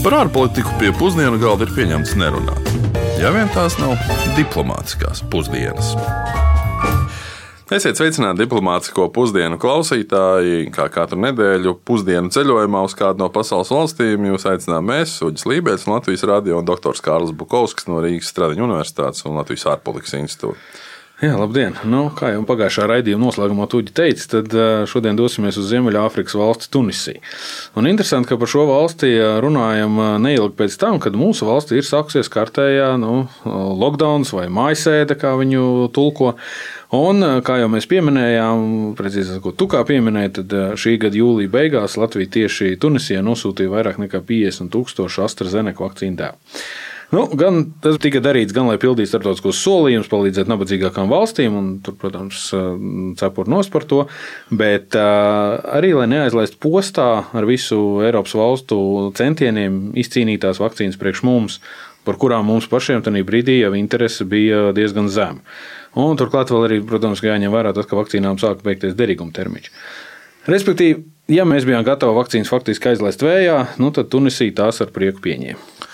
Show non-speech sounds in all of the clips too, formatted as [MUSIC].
Par ārpolitiku pie pusdienu galda ir pieņemts nerunāt. Ja vien tās nav diplomātiskās pusdienas. Esiet sveicināti diplomātsko pusdienu klausītāji. Kā katru nedēļu pusdienu ceļojumā uz kādu no pasaules valstīm jūs aicinām mēs, Uģis Lībijams, Latvijas radio un dr. Kārls Bukovskis no Rīgas Stradiņu Universitātes un Latvijas ārpolitikas institūta. Jā, labdien! Nu, kā jau pagājušā raidījuma noslēgumā Tuģi teica, tad šodien dosimies uz Ziemeļāfrikas valsti Tunisiju. Un interesanti, ka par šo valsti runājam neilgi pēc tam, kad mūsu valstī ir sākusies kārtējā nu, lockdown vai mājasēde, kā viņu tulko. Un, kā jau mēs pieminējām, precīzāk, ko tu kā pieminēji, tad šī gada jūlija beigās Latvija tieši Tunisijā nosūtīja vairāk nekā 50 tūkstošu AstraZeneca vakcīnu dēlu. Nu, gan tas tika darīts, gan lai pildītu starptautiskos solījumus, palīdzētu nabadzīgākām valstīm, un tur, protams, cepur nos par to, bet arī, lai neaizlaistu postā ar visu Eiropas valstu centieniem izcīnītās vakcīnas priekš mums, par kurām mums pašiem tajā brīdī jau interese bija diezgan zema. Un turklāt vēl arī, protams, jāņem vērā tas, ka vakcīnām sāka beigties derīguma termiņš. Respektīvi, ja mēs bijām gatavi vakcīnas faktiski aizlaist vējā, nu, tad Tunisija tās ar prieku pieņēma.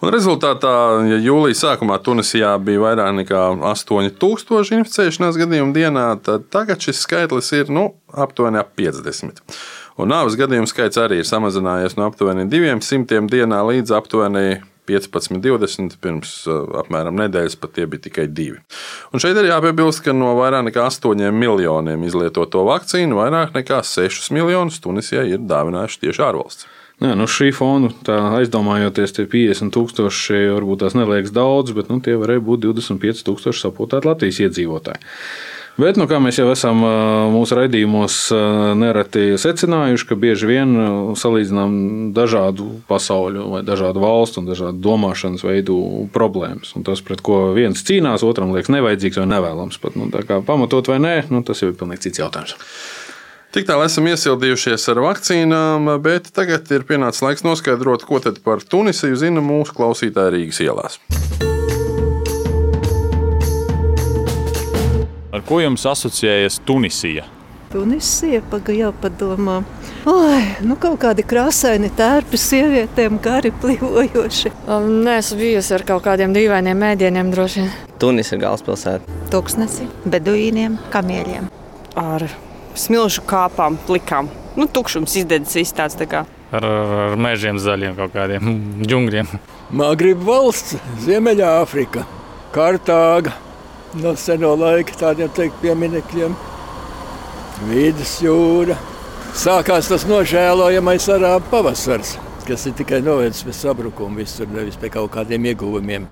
Un rezultātā, ja jūlijā sākumā Tunisijā bija vairāk nekā 8000 inficēšanās gadījumu dienā, tad tagad šis skaitlis ir nu, aptuveni ap 50. Un nāves gadījumu skaits arī ir samazinājies no aptuveni 200 dienā līdz aptuveni 15, 20, pirms uh, apmēram nedēļas pat tie bija tikai divi. Un šeit ir jāpiebilst, ka no vairāk nekā 8 miljoniem izlietoto vakcīnu vairāk nekā 6 miljonus Tunisijai ir dāvinājuši tieši ārvalsts. Nē, nu šī fona, aizdomājoties, tie 50 tūkstoši, varbūt tās neliekas daudz, bet nu, tie varēja būt 25 tūkstoši sapultēti Latvijas iedzīvotāji. Bet, nu, kā mēs jau esam mūsu raidījumos nereti secinājuši, ka bieži vien salīdzinām dažādu pasauļu, vai dažādu valstu un dažādu domāšanas veidu problēmas. Un tas, pret ko viens cīnās, otram liekas nevajadzīgs vai nevēlams. Pat, nu, pamatot vai nē, nu, tas jau ir pilnīgi cits jautājums. Tik tālu esam iesildījušies ar vakcīnām, bet tagad ir pienācis laiks noskaidrot, ko tad par Tunisiju zina mūsu klausītāji Rīgas ielās. Ar ko jums asociējas Tunisija? Tunisija pagaidām padomā. Oi, nu kaut kādi krāsaini tērpi sievietēm, gari plivojoši. Um, nē, esmu bijusi ar kaut kādiem dīvainiem mēdieniem droši vien. Tunis ir galvaspilsēta. Tūkstnesi, beduīniem, kamieļiem. Ar smilšu kāpām, plikām. Nu, tukšums izdedzis tāds tā kā. Ar, ar mežiem zaļiem kaut kādiem [LAUGHS] džungļiem. Magrib valsts, Ziemeļāfrika, Kartāga. No seno laika tādiem teikt pieminekļiem. Vidus jūra. Sākās tas nožēlojamais arābu pavasars, kas ir tikai novedis pie sabrukuma visur, nevis pie kaut kādiem ieguvumiem.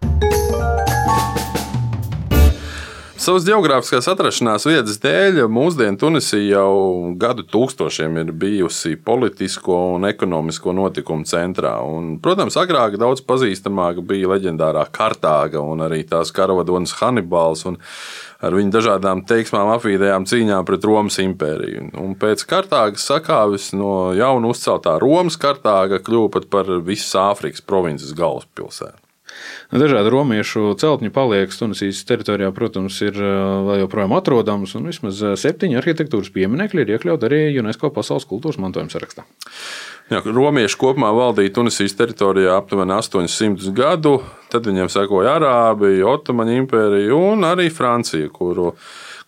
Savas geogrāfiskās atrašanās vietas dēļ mūsdienu Tunisija jau gadu tūkstošiem ir bijusi politisko un ekonomisko notikumu centrā. Un, protams, agrāk daudz pazīstamāka bija leģendārā Kartāga un arī tās karavadonis Hannibals. Ar viņu dažādām teiksmām apvīdējām cīņām pret Romas impēriju. Un pēc Kartāgas sakāves no jauna uzceltā Romas Kartāga kļuva pat par visas Āfrikas provinces galvaspilsētu. Dažādi romiešu celtņi paliek Tunisijas teritorijā, protams, ir vēl joprojām atrodams, un vismaz septiņi arhitektūras pieminekļi ir iekļauti arī UNESCO pasaules kultūras mantojuma sarakstā. Jā, romieši kopumā valdīja Tunisijas teritorijā aptuveni 800 gadu, tad viņiem sekoja Arābija, Otomaņu impērija un arī Francija, kuru,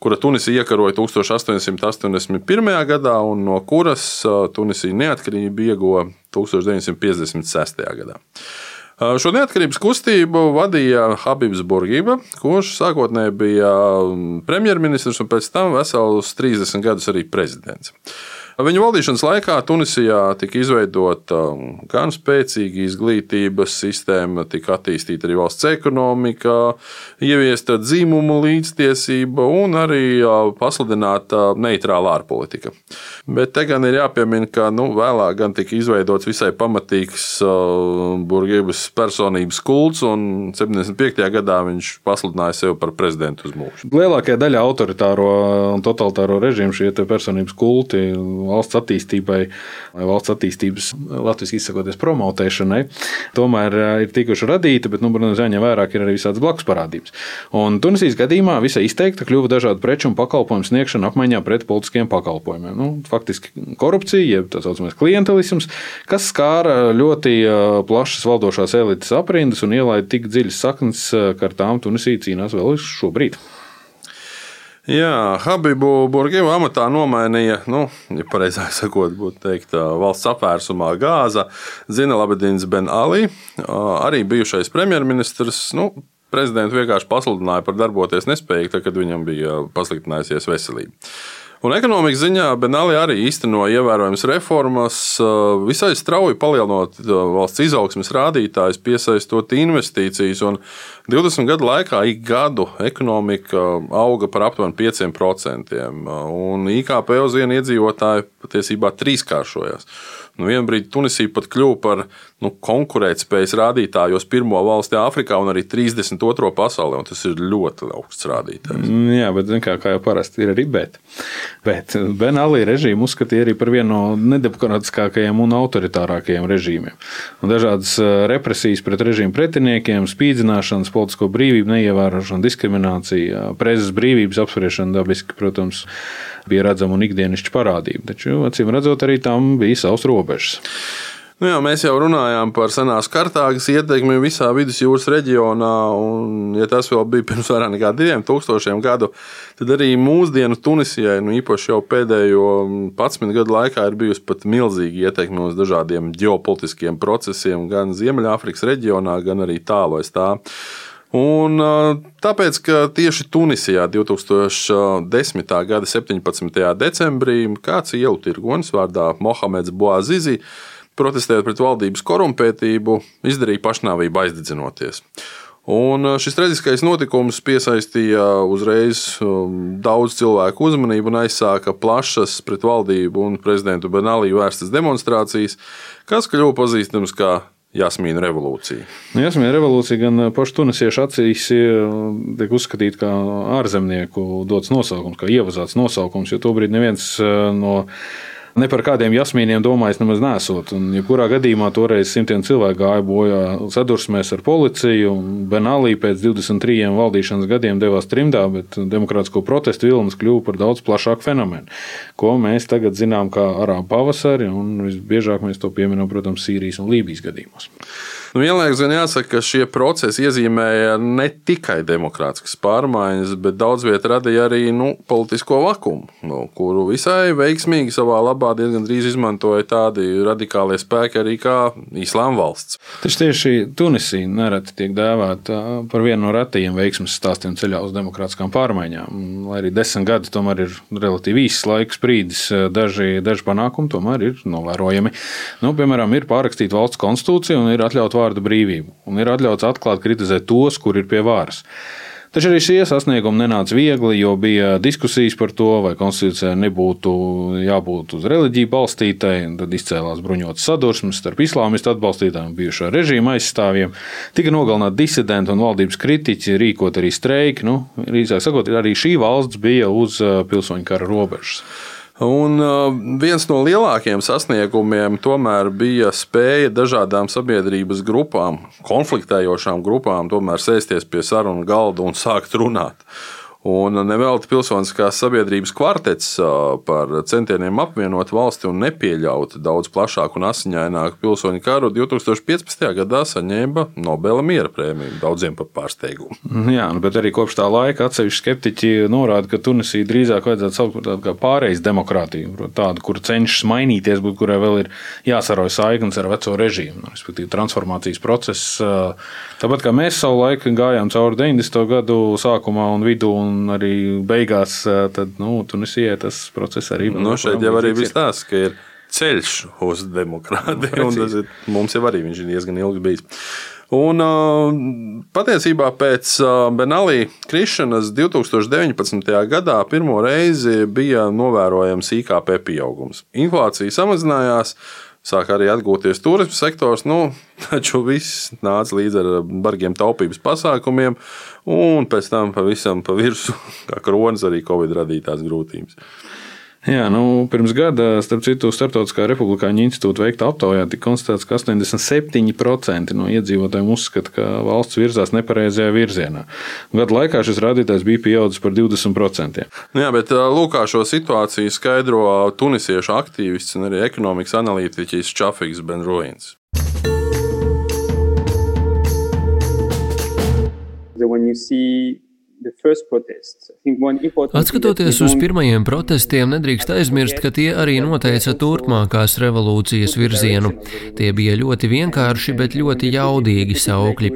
kura Tunisija iekaroja 1881. gadā un no kuras Tunisija neatkarību ieguva 1956. gadā. Šo neatkarības kustību vadīja Habibs Burgība, kurš sākotnēji bija premjerministrs un pēc tam vesels 30 gadus arī prezidents. Viņa valdīšanas laikā Tunisijā tika izveidota gan spēcīga izglītības sistēma, tika attīstīta arī valsts ekonomika, ieviesta dzimumu līdztiesība un arī pasludināta neitrāla ārpolitika. Bet te gan ir jāpiemina, ka nu, vēlāk gan tika izveidots visai pamatīgs uh, burbuļsaktas personības kults, un 75. gadā viņš pasludināja sevi par prezidentu uz mūžu. Lielākajā daļā autoritāro un totalitāro režīmu šie personības kulti valsts attīstībai vai valsts attīstības, latviešu izsakoties, promotēšanai, tomēr ir tikuši radīti, bet, nu, protams, jāņem vērā, ka ir arī visādas blakus parādības. Un Tunisijas gadījumā visai izteikta kļuva dažādu preču un pakalpojumu sniegšana apmaiņā pret politiskiem pakalpojumiem. Nu, faktiski korupcija, jeb tā saucamais klientelisms, kas skāra ļoti plašas valdošās elites aprindas un ielaida tik dziļas saknes, ka ar tām Tunisija cīnās vēl šobrīd. Jā, Habibu Burgivu amatā nomainīja, nu, ja pareizāk [LAUGHS] sakot, būtu teikt, valsts apvērsumā gāza Zina Labedins Ben Ali, arī bijušais premjerministrs. Nu, Prezidentu vienkārši pasludināja par darboties nespējīgu, tad, kad viņam bija pasliktinājusies veselība. Un ekonomikas ziņā Benāli arī īstenoja ievērojamas reformas, visai strauji palielinot valsts izaugsmes rādītājus, piesaistot investīcijas. 20 gadu laikā ik gadu ekonomika auga par aptuveni 5%, un IKP uz vienu iedzīvotāju patiesībā trīskāršojās. Nu, vienā brīdī Tunisija pat kļuva par nu, konkurētspējas rādītājos pirmo valsti Āfrikā un arī 32. pasaulē. Tas ir ļoti augsts rādītājs. Mm, jā, bet kā, kā jau parasti ir arī bet. Bet Benālī režīmu uzskatīja arī par vienu no nedemokrātiskākajiem un autoritārākajiem režīmiem. Un dažādas represijas pret režīmu pretiniekiem, spīdzināšanas, politisko brīvību neievērošana, diskriminācija, prezes brīvības apspriešana dabiski, protams, bija redzama un ikdienišķa parādība. Taču, acīm redzot, arī tam bija savs robežas. Nu jā, mēs jau runājām par senās kartāgas ietekmi visā vidusjūras reģionā, un, ja tas vēl bija pirms vairāk nekā diviem tūkstošiem gadu, tad arī mūsdienu Tunisijai, nu, īpaši jau pēdējo 11 gadu laikā, ir bijusi pat milzīga ietekme uz dažādiem ģeopolitiskiem procesiem gan Ziemeļāfrikas reģionā, gan arī tālāk tā. Un, tāpēc, ka tieši Tunisijā 2010. gada 17. decembrī kāds ielu tirgonis vārdā Mohameds Boazizi protestējot pret valdības korumpētību, izdarīja pašnāvību aizdedzinoties. Un šis traģiskais notikums piesaistīja uzreiz daudz cilvēku uzmanību un aizsāka plašas pret valdību un prezidentu Benālī vērstas demonstrācijas, kas kļuva pazīstams kā Jasmīna revolūcija. Nu, Jasmīna revolūcija gan pašu tunisiešu acīs tiek uzskatīta kā ārzemnieku dots nosaukums, kā ievazāts nosaukums, jo tobrīd neviens no ne par kādiem jasmīniem domājis nemaz nesot. Un, jebkurā gadījumā toreiz simtiem cilvēku gāja bojā sadursmēs ar policiju. Benālī pēc 23 valdīšanas gadiem devās trimdā, bet demokrātisko protestu vilnis kļuva par daudz plašāku fenomenu, ko mēs tagad zinām kā arābu pavasari, un visbiežāk mēs to pieminam, protams, Sīrijas un Lībijas gadījumos. Nu, vienlaikus gan jāsaka, ka šie procesi iezīmēja ne tikai demokrātiskas pārmaiņas, bet daudz vietā radīja arī nu, politisko vakumu, nu, kuru visai veiksmīgi savā labā diezgan drīz izmantoja tādi radikālie spēki arī kā Islāma valsts. Taču tieši Tunisija nereti tiek dēvēta par vienu no retajiem veiksmes stāstiem ceļā uz demokrātiskām pārmaiņām. Lai arī desmit gadi tomēr ir relatīvi īss laiks brīdis, daži, daži panākumi tomēr ir novērojami. Nu, piemēram, ir pārrakstīta valsts konstitūcija un ir atļauta vārda brīvību, un ir atļauts atklāt kritizēt tos, kur ir pie varas. Taču arī šie sasniegumi nenāca viegli, jo bija diskusijas par to, vai konstitūcijai nebūtu jābūt uz reliģiju balstītai. Tad izcēlās bruņotas sadursmes starp islāmistu atbalstītājiem un bijušā režīma aizstāvjiem. Tika nogalināti disidenti un valdības kritiķi, rīkot arī streiki. Nu, Rīzāk sakot, arī šī valsts bija uz pilsoņu kara robežas. Un uh, viens no lielākajiem sasniegumiem tomēr bija spēja dažādām sabiedrības grupām, konfliktējošām grupām, tomēr sēsties pie sarunu galda un sākt runāt. Un nevelti pilsoniskās sabiedrības kvartets par centieniem apvienot valsti un nepieļaut daudz plašāku un asiņaināku pilsoņu karu 2015. gadā saņēma Nobela miera prēmiju, daudziem par pārsteigumu. Mhm, jā, nu, bet arī kopš tā laika atsevišķi skeptiķi norāda, ka Tunisija drīzāk vajadzētu saukt par tādu kā pārejas demokrātiju, tādu, kur cenšas mainīties, bet kurai vēl ir jāsaroja saiknes ar veco režīmu, nu, respektīvi transformācijas process. Tāpat kā mēs savu laiku gājām cauri 90. gadu sākumā un vidū. Un un arī beigās tad, nu, Tunisijai tas process arī bija. Nu, šeit jau arī bija stāsts, ka ir ceļš uz demokrātiju, un tas ir, mums jau arī viņš ir diezgan ilgi bijis. Un, patiesībā pēc Benālī krišanas 2019. gadā pirmo reizi bija novērojams IKP pieaugums. Inflācija samazinājās, sāk arī atgūties turisma sektors, nu, [LAUGHS] taču viss nāca līdz ar bargiem taupības pasākumiem, un pēc tam pavisam pa virsmu, [LAUGHS] kā kronis, arī Covid radītās grūtības. Jā, nu, pirms gada, starp citu, Startautiskā republikāņu institūta veikta aptaujā tika konstatēts, ka 87% no iedzīvotājiem uzskata, ka valsts virzās nepareizajā virzienā. Gada laikā šis rādītājs bija pieaudzis par 20%. Nu jā, bet lūk, šo situāciju skaidro tunisiešu aktīvists un arī ekonomikas analītiķis Čafiks Benruins. When you see Atskatoties uz pirmajiem protestiem, nedrīkst aizmirst, ka tie arī noteica turpmākās revolūcijas virzienu. Tie bija ļoti vienkārši, bet ļoti jaudīgi saukļi.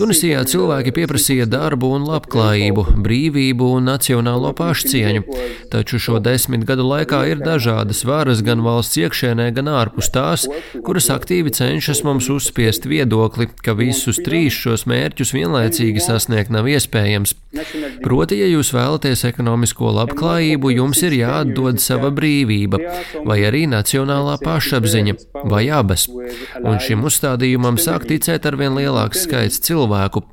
Tunisijā cilvēki pieprasīja darbu un labklājību, brīvību un nacionālo pašcieņu, taču šo desmit gadu laikā ir dažādas varas gan valsts iekšēnē, gan ārpus tās, kuras aktīvi cenšas mums uzspiest viedokli, ka visus trīs šos mērķus vienlaicīgi sasniegt nav iespējams. Proti, ja jūs vēlaties ekonomisko labklājību, jums ir jāatdod sava brīvība, vai arī nacionālā pašapziņa, vai abas. Un šim uzstādījumam sāk ticēt arvien lielāks skaits cilvēku.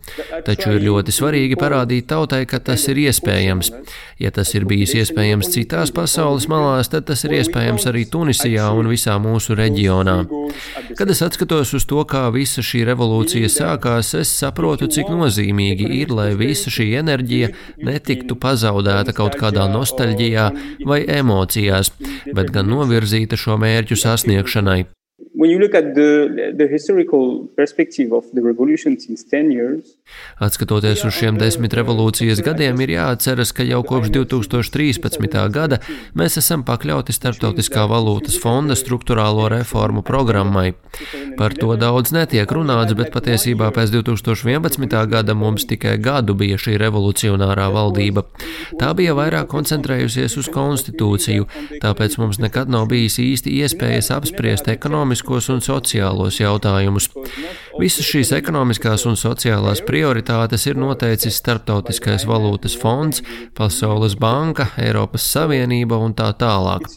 Taču ir ļoti svarīgi parādīt tautai, ka tas ir iespējams. Ja tas ir bijis iespējams citās pasaules malās, tad tas ir iespējams arī Tunisijā un visā mūsu reģionā. Kad es atskatos uz to, kā visa šī revolūcija sākās, es saprotu, cik nozīmīgi ir, lai visa šī enerģija netiktu pazaudēta kaut kādā nostalģijā vai emocijās, bet gan novirzīta šo mērķu sasniegšanai. When you look at the, the historical perspective of the revolution since 10 years, Atskatoties uz šiem desmit revolūcijas gadiem, ir jāatceras, ka jau kopš 2013. gada mēs esam pakļauti Startautiskā valūtas fonda struktūrālo reformu programmai. Par to daudz netiek runāts, bet patiesībā pēc 2011. gada mums tikai gadu bija šī revolucionārā valdība. Tā bija vairāk koncentrējusies uz konstitūciju, tāpēc mums nekad nav bijis īsti iespējas apspriest ekonomisku ekonomiskos un sociālos jautājumus. Visas šīs ekonomiskās un sociālās prioritātes ir noteicis Startautiskais valūtas fonds, Pasaules banka, Eiropas Savienība un tā tālāk.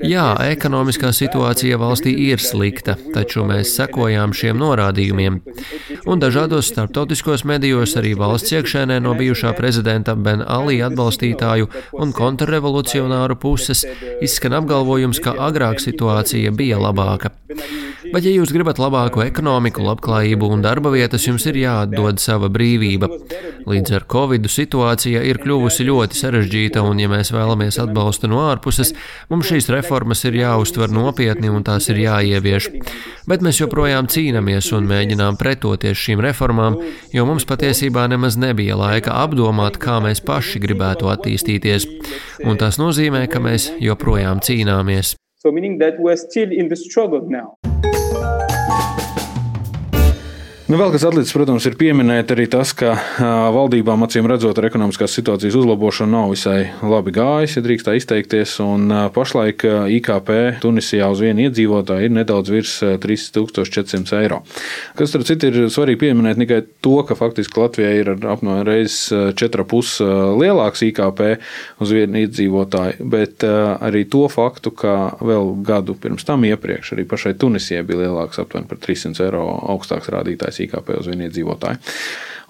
Jā, ekonomiskā situācija valstī ir slikta, taču mēs sekojām šiem norādījumiem. Un dažādos starptautiskos medijos arī valsts iekšēnē no bijušā prezidenta Ben Ali atbalstītāju un kontrrevolucionāru puses izskan apgalvojums, ka agrāk situācija bija labāka. Bet, ja jūs gribat labāku ekonomiku, labklājību un darba vietas, jums ir jāatdod sava brīvība. Līdz ar Covid situācija ir kļuvusi ļoti sarežģīta, un, ja mēs vēlamies atbalstu no ārpuses, mums šīs reformas ir jāuztver nopietni un tās ir jāievieš. Bet mēs joprojām cīnāmies un mēģinām pretoties šīm reformām, jo mums patiesībā nemaz nebija laika apdomāt, kā mēs paši gribētu attīstīties. Un tas nozīmē, ka mēs joprojām cīnāmies. So meaning that we're still in the struggle now. Nu, vēl kas atlicis, protams, ir pieminēt arī tas, ka valdībām acīm redzot, ar ekonomiskās situācijas uzlabošanu nav visai labi gājis, ja drīkst tā izteikties. Un pašlaik IKP Tunisijā uz vienu iedzīvotāju ir nedaudz virs 3400 eiro. Kas, starp citu, ir svarīgi pieminēt tikai to, ka faktiski Latvijai ir apmēram reizes 4,5 lielāks IKP uz vienu iedzīvotāju, bet arī to faktu, ka vēl gadu pirms tam iepriekš arī pašai Tunisijai bija lielāks aptuveni par 300 eiro augstāks rādītājs lielākais IKP uz vienu iedzīvotāju.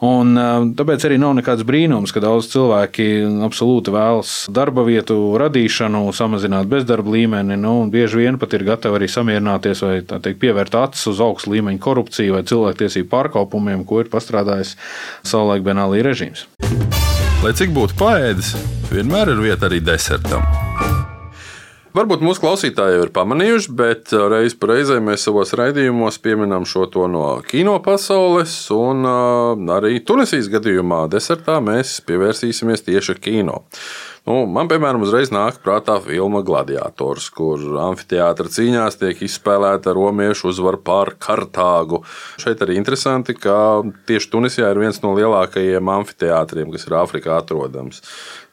Un, tāpēc arī nav nekāds brīnums, ka daudz cilvēki absolūti vēlas darba vietu radīšanu, samazināt bezdarba līmeni. Nu, bieži vien pat ir gatavi arī samierināties vai teikt, pievērt acis uz augstu līmeņu korupciju vai cilvēktiesību pārkāpumiem, ko ir pastrādājis savulaik Benālī režīms. Lai cik būtu paēdis, vienmēr ir vieta arī desertam. Varbūt mūsu klausītāji jau ir pamanījuši, bet uh, reiz reizē mēs savos raidījumos pieminam šo to no kino pasaules, un uh, arī Tunisijas gadījumā desertā mēs pievērsīsimies tieši kino. Nu, man, piemēram, uzreiz nāk prātā filma Gladiators, kur amfiteātra cīņās tiek izspēlēta romiešu uzvara pār Kartāgu. Šeit arī interesanti, ka tieši Tunisijā ir viens no lielākajiem amfiteātriem, kas ir Āfrikā atrodams.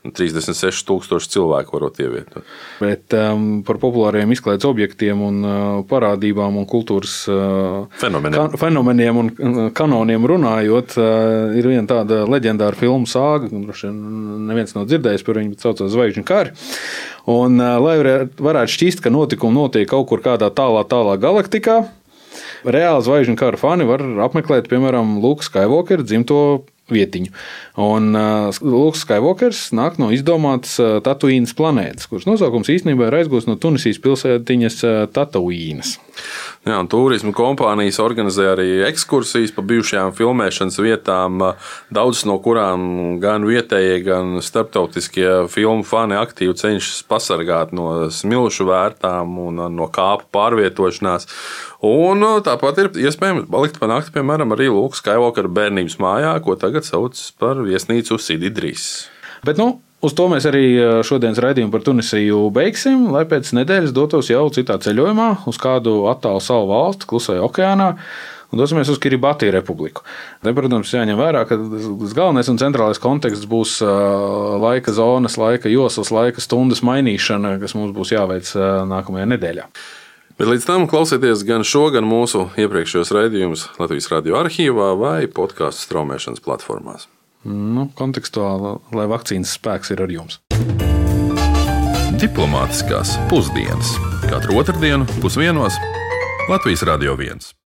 36,000 cilvēku varot ievietot. Bet um, par populāriem izklaides objektiem, un, uh, parādībām un kultūras uh, fenomeniem. Ka, fenomeniem un uh, kanoniem runājot, uh, ir viena tāda leģendāra filmu sāga, kurš neviens nav dzirdējis par viņu, bet saucās Zvaigžņu kari. Un, uh, lai varētu šķist, ka notikumi notiek kaut kur kādā tālā, tālā galaktikā, reāli zvaigžņu kara fani var apmeklēt, piemēram, Lukas Skywalker dzimto vietiņu. Un uh, Lūks Skywalkers nāk no izdomātas uh, Tatuīnas planētas, kuras nosaukums īstenībā ir aizgūts no Tunisijas pilsētiņas uh, Tatuīnas. Jā, turisma kompānijas organizē arī ekskursijas pa bijušajām filmēšanas vietām, daudzas no kurām gan vietējie, gan starptautiskie filmu fani aktīvi cenšas pasargāt no smilšu vērtām un no kāpu pārvietošanās. Un tāpat ir iespējams palikt pa nakti, piemēram, arī Lūks Skywalker bērnības mājā, ko tagad sauc par viesnīcu Sididrīs. Bet, nu, Uz to mēs arī šodienas raidījumu par Tunisiju beigsim, lai pēc nedēļas dotos jau citā ceļojumā uz kādu attālu salu valsti, Klusajā okeānā. Un dosimies uz Kiribati republiku. Te, protams, jāņem vērā, ka tas galvenais un centrālais konteksts būs laika zonas, laika joslas, laika stundas mainīšana, kas mums būs jāveic nākamajā nedēļā. Bet līdz tam klausieties gan šo, gan mūsu iepriekšējos raidījumus Latvijas radio arhīvā vai podkāstu straumēšanas platformās nu, kontekstuāli, lai vakcīnas spēks ir ar jums. Diplomātiskās pusdienas katru otrdienu pusdienos Latvijas Radio 1.